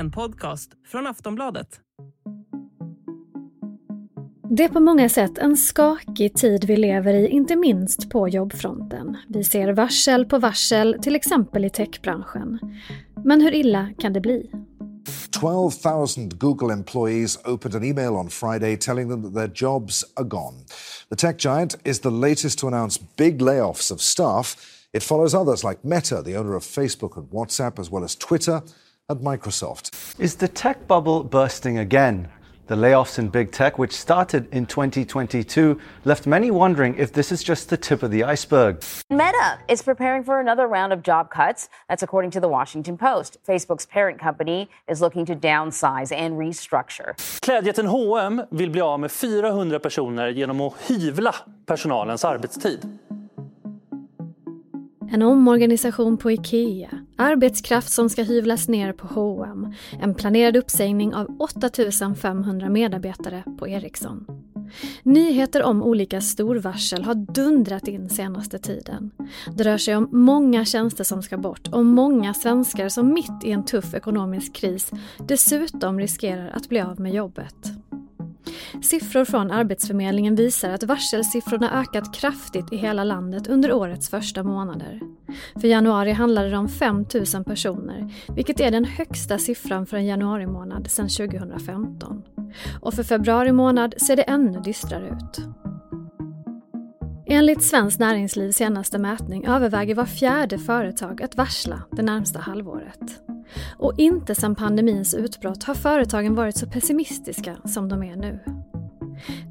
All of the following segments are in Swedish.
En podcast från Aftonbladet. Det är på många sätt en skakig tid vi lever i, inte minst på jobbfronten. Vi ser varsel på varsel, till exempel i techbranschen. Men hur illa kan det bli? 12,000 Google employees opened an email on Friday telling them that their jobs are gone. The tech giant is the latest to announce big layoffs of staff. It follows others like Meta, the owner of Facebook and WhatsApp, as well as Twitter and Microsoft. Is the tech bubble bursting again? The layoffs in big tech, which started in 2022, left many wondering if this is just the tip of the iceberg. Meta is preparing for another round of job cuts. That's according to the Washington Post. Facebook's parent company is looking to downsize and restructure. Klädjätten H&M vill bli av med 400 personer genom att hyvla personalens arbetstid. En omorganisation på IKEA, arbetskraft som ska hyvlas ner på H&M, en planerad uppsägning av 8500 medarbetare på Ericsson. Nyheter om olika storvarsel har dundrat in senaste tiden. Det rör sig om många tjänster som ska bort och många svenskar som mitt i en tuff ekonomisk kris dessutom riskerar att bli av med jobbet. Siffror från Arbetsförmedlingen visar att varselsiffrorna ökat kraftigt i hela landet under årets första månader. För januari handlade det om 5 000 personer, vilket är den högsta siffran för en januarimånad sedan 2015. Och för februari månad ser det ännu dystrare ut. Enligt Svenskt Näringslivs senaste mätning överväger var fjärde företag att varsla det närmsta halvåret. Och inte sedan pandemins utbrott har företagen varit så pessimistiska som de är nu.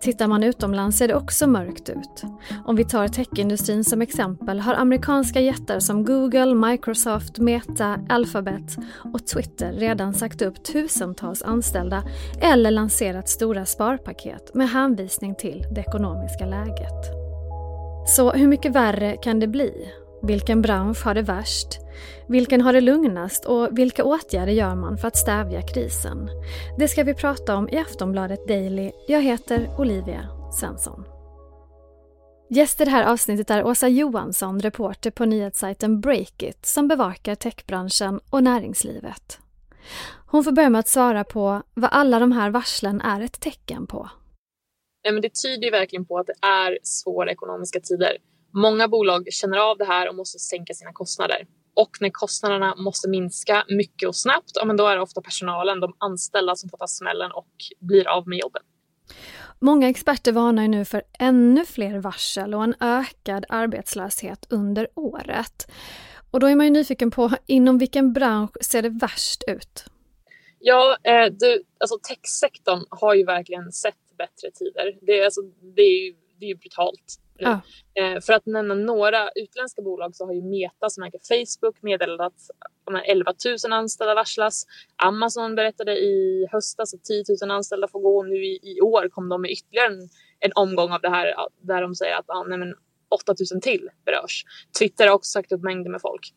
Tittar man utomlands ser det också mörkt ut. Om vi tar techindustrin som exempel har amerikanska jättar som Google, Microsoft, Meta, Alphabet och Twitter redan sagt upp tusentals anställda eller lanserat stora sparpaket med hänvisning till det ekonomiska läget. Så hur mycket värre kan det bli? Vilken bransch har det värst? Vilken har det lugnast och vilka åtgärder gör man för att stävja krisen? Det ska vi prata om i Aftonbladet Daily. Jag heter Olivia Svensson. Gäst i det här avsnittet är Åsa Johansson, reporter på nyhetssajten Breakit som bevakar techbranschen och näringslivet. Hon får börja med att svara på vad alla de här varslen är ett tecken på. Nej, men det tyder verkligen på att det är svåra ekonomiska tider. Många bolag känner av det här och måste sänka sina kostnader. Och när kostnaderna måste minska mycket och snabbt, ja, men då är det ofta personalen, de anställda som får ta smällen och blir av med jobben. Många experter varnar nu för ännu fler varsel och en ökad arbetslöshet under året. Och då är man ju nyfiken på inom vilken bransch ser det värst ut? Ja, eh, du, alltså techsektorn har ju verkligen sett bättre tider. Det, är, alltså, det är ju det är brutalt. Ja. Eh, för att nämna några utländska bolag så har ju Meta som äger Facebook meddelat att 11 000 anställda varslas. Amazon berättade i höstas att 10 000 anställda får gå. Nu i, i år kom de med ytterligare en, en omgång av det här där de säger att ja, nej, men 8000 till berörs. Twitter har också sagt upp mängder med folk.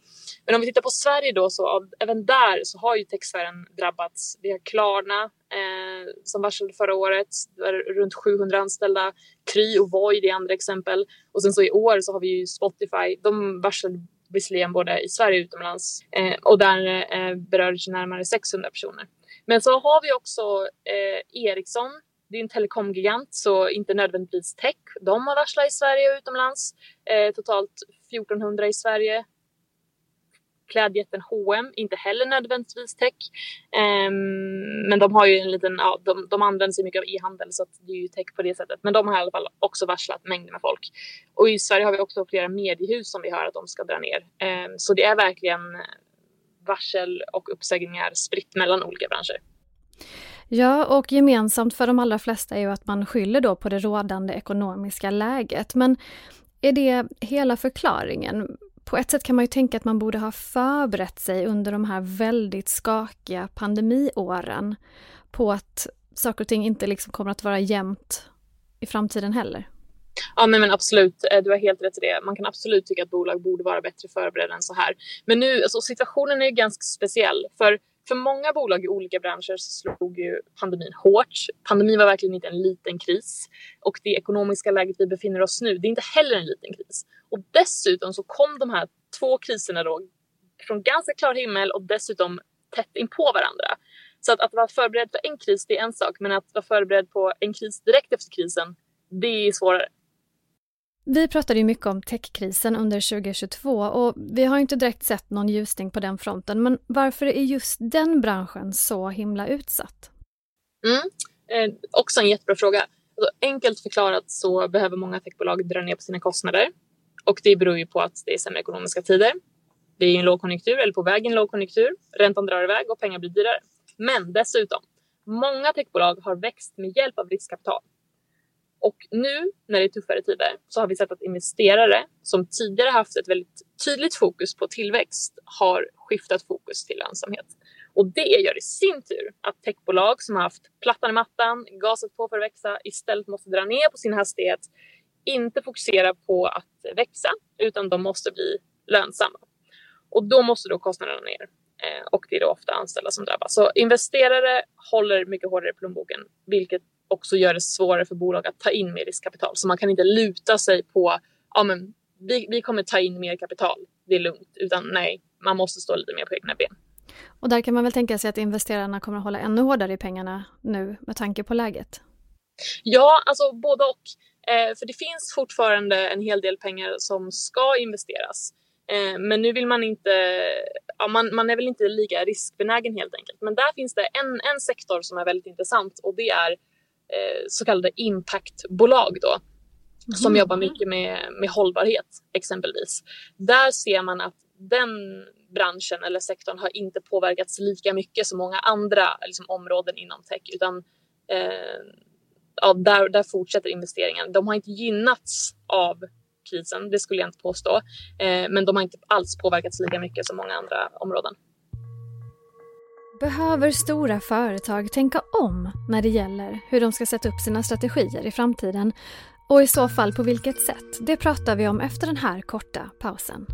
Men om vi tittar på Sverige då så även där så har ju techsfären drabbats. Vi har Klarna eh, som varslade förra året, runt 700 anställda. Kry och Void är andra exempel. Och sen så i år så har vi ju Spotify. De varslade visserligen både i Sverige och utomlands eh, och där eh, berördes närmare 600 personer. Men så har vi också eh, Ericsson det är en telekomgigant så inte nödvändigtvis tech. De har varslat i Sverige och utomlands. Eh, totalt 1400 i Sverige. Klädjätten H&M inte heller nödvändigtvis tech. Eh, men de har ju en liten, ja, de, de använder sig mycket av e-handel så det är ju tech på det sättet. Men de har i alla fall också varslat mängder med folk. Och i Sverige har vi också flera mediehus som vi hör att de ska dra ner. Eh, så det är verkligen varsel och uppsägningar spritt mellan olika branscher. Ja, och gemensamt för de allra flesta är ju att man skyller då på det rådande ekonomiska läget. Men är det hela förklaringen? På ett sätt kan man ju tänka att man borde ha förberett sig under de här väldigt skakiga pandemiåren på att saker och ting inte liksom kommer att vara jämnt i framtiden heller. Ja, men, men absolut. Eh, du har helt rätt i det. Man kan absolut tycka att bolag borde vara bättre förberedda än så här. Men nu, alltså, situationen är ganska speciell. För för många bolag i olika branscher så slog ju pandemin hårt. Pandemin var verkligen inte en liten kris och det ekonomiska läget vi befinner oss nu, det är inte heller en liten kris. Och dessutom så kom de här två kriserna då från ganska klar himmel och dessutom tätt in på varandra. Så att, att vara förberedd för en kris, det är en sak, men att vara förberedd på en kris direkt efter krisen, det är svårare. Vi pratade ju mycket om techkrisen under 2022 och vi har inte direkt sett någon ljusning på den fronten. Men varför är just den branschen så himla utsatt? Mm. Eh, också en jättebra fråga. Alltså, enkelt förklarat så behöver många techbolag dra ner på sina kostnader och det beror ju på att det är sämre ekonomiska tider. Det är en lågkonjunktur eller på väg en lågkonjunktur. Räntan drar iväg och pengar blir dyrare. Men dessutom, många techbolag har växt med hjälp av riskkapital. Och nu när det är tuffare tider så har vi sett att investerare som tidigare haft ett väldigt tydligt fokus på tillväxt har skiftat fokus till lönsamhet. Och det gör i sin tur att techbolag som har haft plattan i mattan, gasat på för att växa, istället måste dra ner på sin hastighet, inte fokusera på att växa, utan de måste bli lönsamma. Och då måste då kostnaderna ner. Eh, och det är då ofta anställda som drabbas. Så investerare håller mycket hårdare i plånboken, vilket också gör det svårare för bolag att ta in mer riskkapital. Så man kan inte luta sig på ja, men vi, vi kommer ta in mer kapital, det är lugnt. Utan nej, man måste stå lite mer på egna ben. Och där kan man väl tänka sig att investerarna kommer att hålla ännu hårdare i pengarna nu med tanke på läget? Ja, alltså både och. Eh, för det finns fortfarande en hel del pengar som ska investeras. Eh, men nu vill man inte, ja, man, man är väl inte lika riskbenägen helt enkelt. Men där finns det en, en sektor som är väldigt intressant och det är så kallade impactbolag då. Mm. Som jobbar mycket med, med hållbarhet exempelvis. Där ser man att den branschen eller sektorn har inte påverkats lika mycket som många andra liksom, områden inom tech utan eh, ja, där, där fortsätter investeringen. De har inte gynnats av krisen, det skulle jag inte påstå. Eh, men de har inte alls påverkats lika mycket som många andra områden. Behöver stora företag tänka om när det gäller hur de ska sätta upp sina strategier i framtiden? Och i så fall på vilket sätt? Det pratar vi om efter den här korta pausen.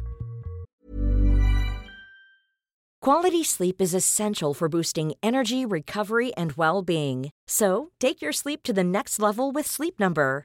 Quality sleep is essential for boosting energy, recovery and well-being. So, take your sleep to the next level with Sleep Number.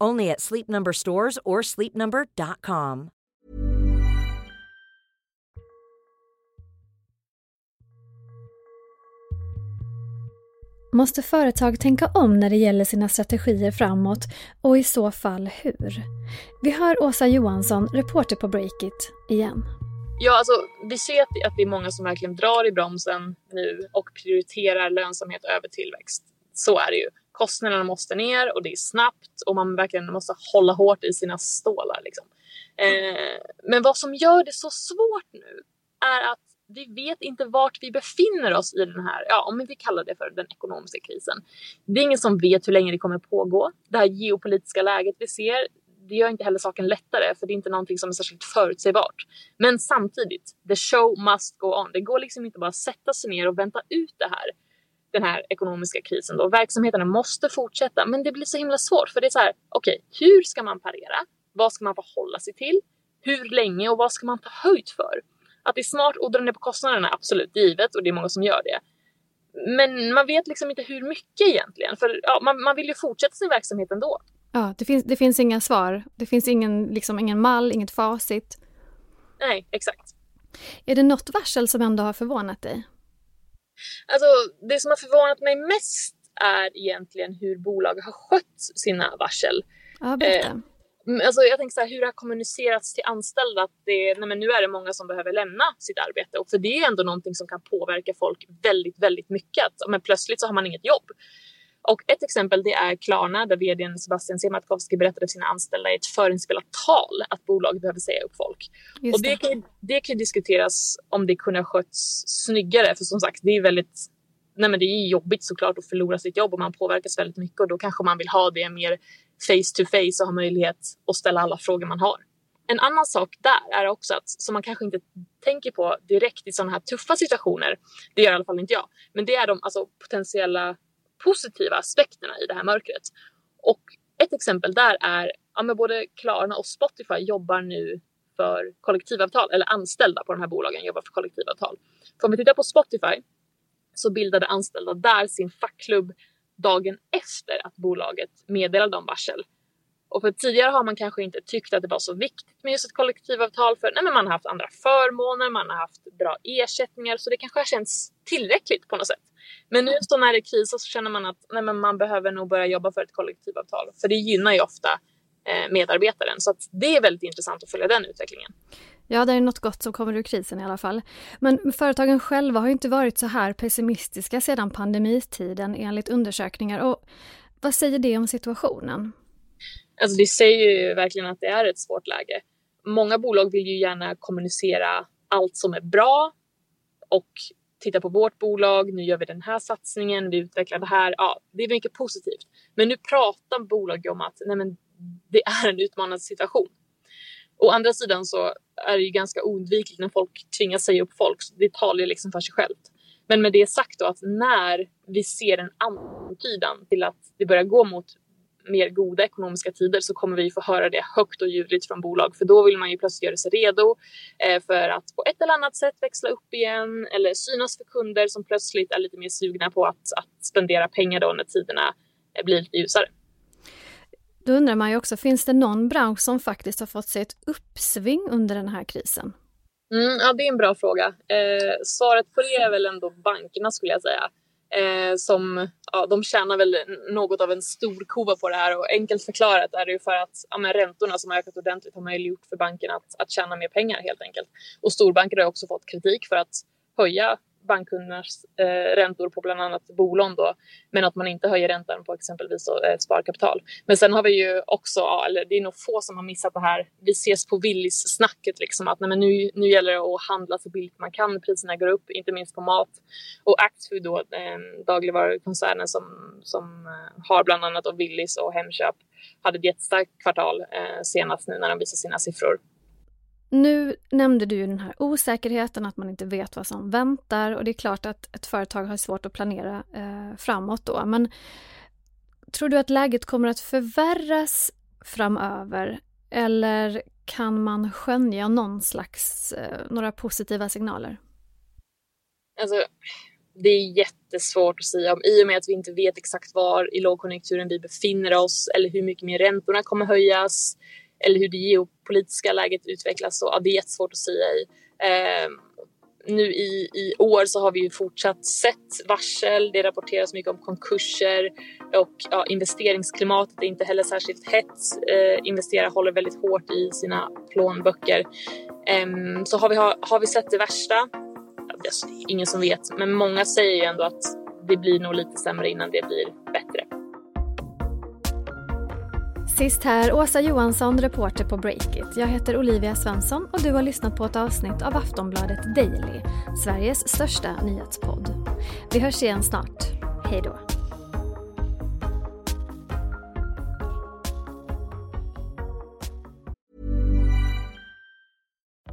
Only at Sleep Number stores or sleepnumber.com. Måste företag tänka om när det gäller sina strategier framåt och i så fall hur? Vi hör Åsa Johansson, reporter på Breakit, igen. Ja, alltså, vi ser att det, är många som verkligen drar i bromsen nu och prioriterar lönsamhet över tillväxt. Så är det ju kostnaderna måste ner och det är snabbt och man verkligen måste hålla hårt i sina stålar. Liksom. Eh, men vad som gör det så svårt nu är att vi vet inte vart vi befinner oss i den här, ja om vi kallar det för den ekonomiska krisen. Det är ingen som vet hur länge det kommer pågå. Det här geopolitiska läget vi ser, det gör inte heller saken lättare för det är inte någonting som är särskilt förutsägbart. Men samtidigt, the show must go on. Det går liksom inte bara att sätta sig ner och vänta ut det här den här ekonomiska krisen då. Verksamheterna måste fortsätta, men det blir så himla svårt för det är så här. Okej, okay, hur ska man parera? Vad ska man förhålla sig till? Hur länge och vad ska man ta höjd för? Att det är smart att dra ner på kostnaderna, absolut givet och det är många som gör det. Men man vet liksom inte hur mycket egentligen, för ja, man, man vill ju fortsätta sin verksamhet ändå. Ja, det finns, det finns inga svar. Det finns ingen, liksom, ingen mall, inget facit. Nej, exakt. Är det något varsel som ändå har förvånat dig? Alltså, det som har förvånat mig mest är egentligen hur bolag har skött sina varsel. Ja, berätta. Eh, alltså jag tänker så här, hur det har kommunicerats till anställda att det, nej men nu är det många som behöver lämna sitt arbete och för det är ändå någonting som kan påverka folk väldigt, väldigt mycket. Att, men plötsligt så har man inget jobb. Och ett exempel det är Klarna där vdn Sebastian Siemiatkowski berättade för sina anställda i ett förinspelat tal att bolaget behöver säga upp folk. Just och det, det. Kan, det kan diskuteras om det kunde ha skötts snyggare för som sagt det är väldigt Nej, men det är jobbigt såklart att förlora sitt jobb och man påverkas väldigt mycket och då kanske man vill ha det mer face to face och ha möjlighet att ställa alla frågor man har. En annan sak där är också att, som man kanske inte tänker på direkt i sådana här tuffa situationer, det gör i alla fall inte jag, men det är de alltså, potentiella positiva aspekterna i det här mörkret. Och ett exempel där är ja, både Klarna och Spotify jobbar nu för kollektivavtal, eller anställda på de här bolagen jobbar för kollektivavtal. För om vi tittar på Spotify så bildade anställda där sin fackklubb dagen efter att bolaget meddelade om varsel. Och för tidigare har man kanske inte tyckt att det var så viktigt med just ett kollektivavtal för nej, men man har haft andra förmåner, man har haft bra ersättningar så det kanske har känts tillräckligt på något sätt. Men nu så när det krisar så känner man att nej, men man behöver nog börja jobba för ett kollektivavtal för det gynnar ju ofta eh, medarbetaren så det är väldigt intressant att följa den utvecklingen. Ja, det är något gott som kommer ur krisen i alla fall. Men företagen själva har inte varit så här pessimistiska sedan pandemitiden enligt undersökningar. Och vad säger det om situationen? Alltså det säger ju verkligen att det är ett svårt läge. Många bolag vill ju gärna kommunicera allt som är bra och titta på vårt bolag, nu gör vi den här satsningen, vi utvecklar det här. Ja, det är mycket positivt. Men nu pratar bolag om att nej men, det är en utmanande situation. Å andra sidan så är det ju ganska oundvikligt när folk tvingas säga upp folk. Det talar ju liksom för sig självt. Men med det sagt då att när vi ser en antydan till att det börjar gå mot mer goda ekonomiska tider så kommer vi få höra det högt och ljudligt från bolag för då vill man ju plötsligt göra sig redo eh, för att på ett eller annat sätt växla upp igen eller synas för kunder som plötsligt är lite mer sugna på att, att spendera pengar då när tiderna eh, blir lite ljusare. Då undrar man ju också, finns det någon bransch som faktiskt har fått sig ett uppsving under den här krisen? Mm, ja, det är en bra fråga. Eh, svaret på det är väl ändå bankerna skulle jag säga. Eh, som, ja, de tjänar väl något av en stor kova på det här och enkelt förklarat är det ju för att ja, men räntorna som har ökat ordentligt har möjliggjort för bankerna att, att tjäna mer pengar helt enkelt. Och storbanker har också fått kritik för att höja bankkundernas eh, räntor på bland annat bolån då, men att man inte höjer räntan på exempelvis eh, sparkapital. Men sen har vi ju också, ja, eller det är nog få som har missat det här, vi ses på Willys-snacket liksom att nej, men nu, nu gäller det att handla så billigt man kan, priserna går upp, inte minst på mat. Och Axfood då, eh, dagligvarukoncernen som, som eh, har bland annat Willys och Hemköp, hade ett jättestarkt kvartal eh, senast nu när de visar sina siffror. Nu nämnde du ju den här osäkerheten, att man inte vet vad som väntar och det är klart att ett företag har svårt att planera eh, framåt då. Men tror du att läget kommer att förvärras framöver eller kan man skönja någon slags, eh, några positiva signaler? Alltså, det är jättesvårt att säga om i och med att vi inte vet exakt var i lågkonjunkturen vi befinner oss eller hur mycket mer räntorna kommer höjas eller hur det geopolitiska läget utvecklas. Så, ja, det är jättesvårt att säga. I. Eh, nu i, i år så har vi ju fortsatt sett varsel. Det rapporteras mycket om konkurser och ja, investeringsklimatet är inte heller särskilt hett. Eh, investerare håller väldigt hårt i sina plånböcker. Eh, så har vi, har, har vi sett det värsta? Alltså, det är ingen som vet, men många säger ju ändå att det blir nog lite sämre innan det blir bättre. Sist här Åsa Johansson, reporter på Breakit. Jag heter Olivia Svensson och du har lyssnat på ett avsnitt av Aftonbladet Daily, Sveriges största nyhetspodd. Vi hörs igen snart. Hej då!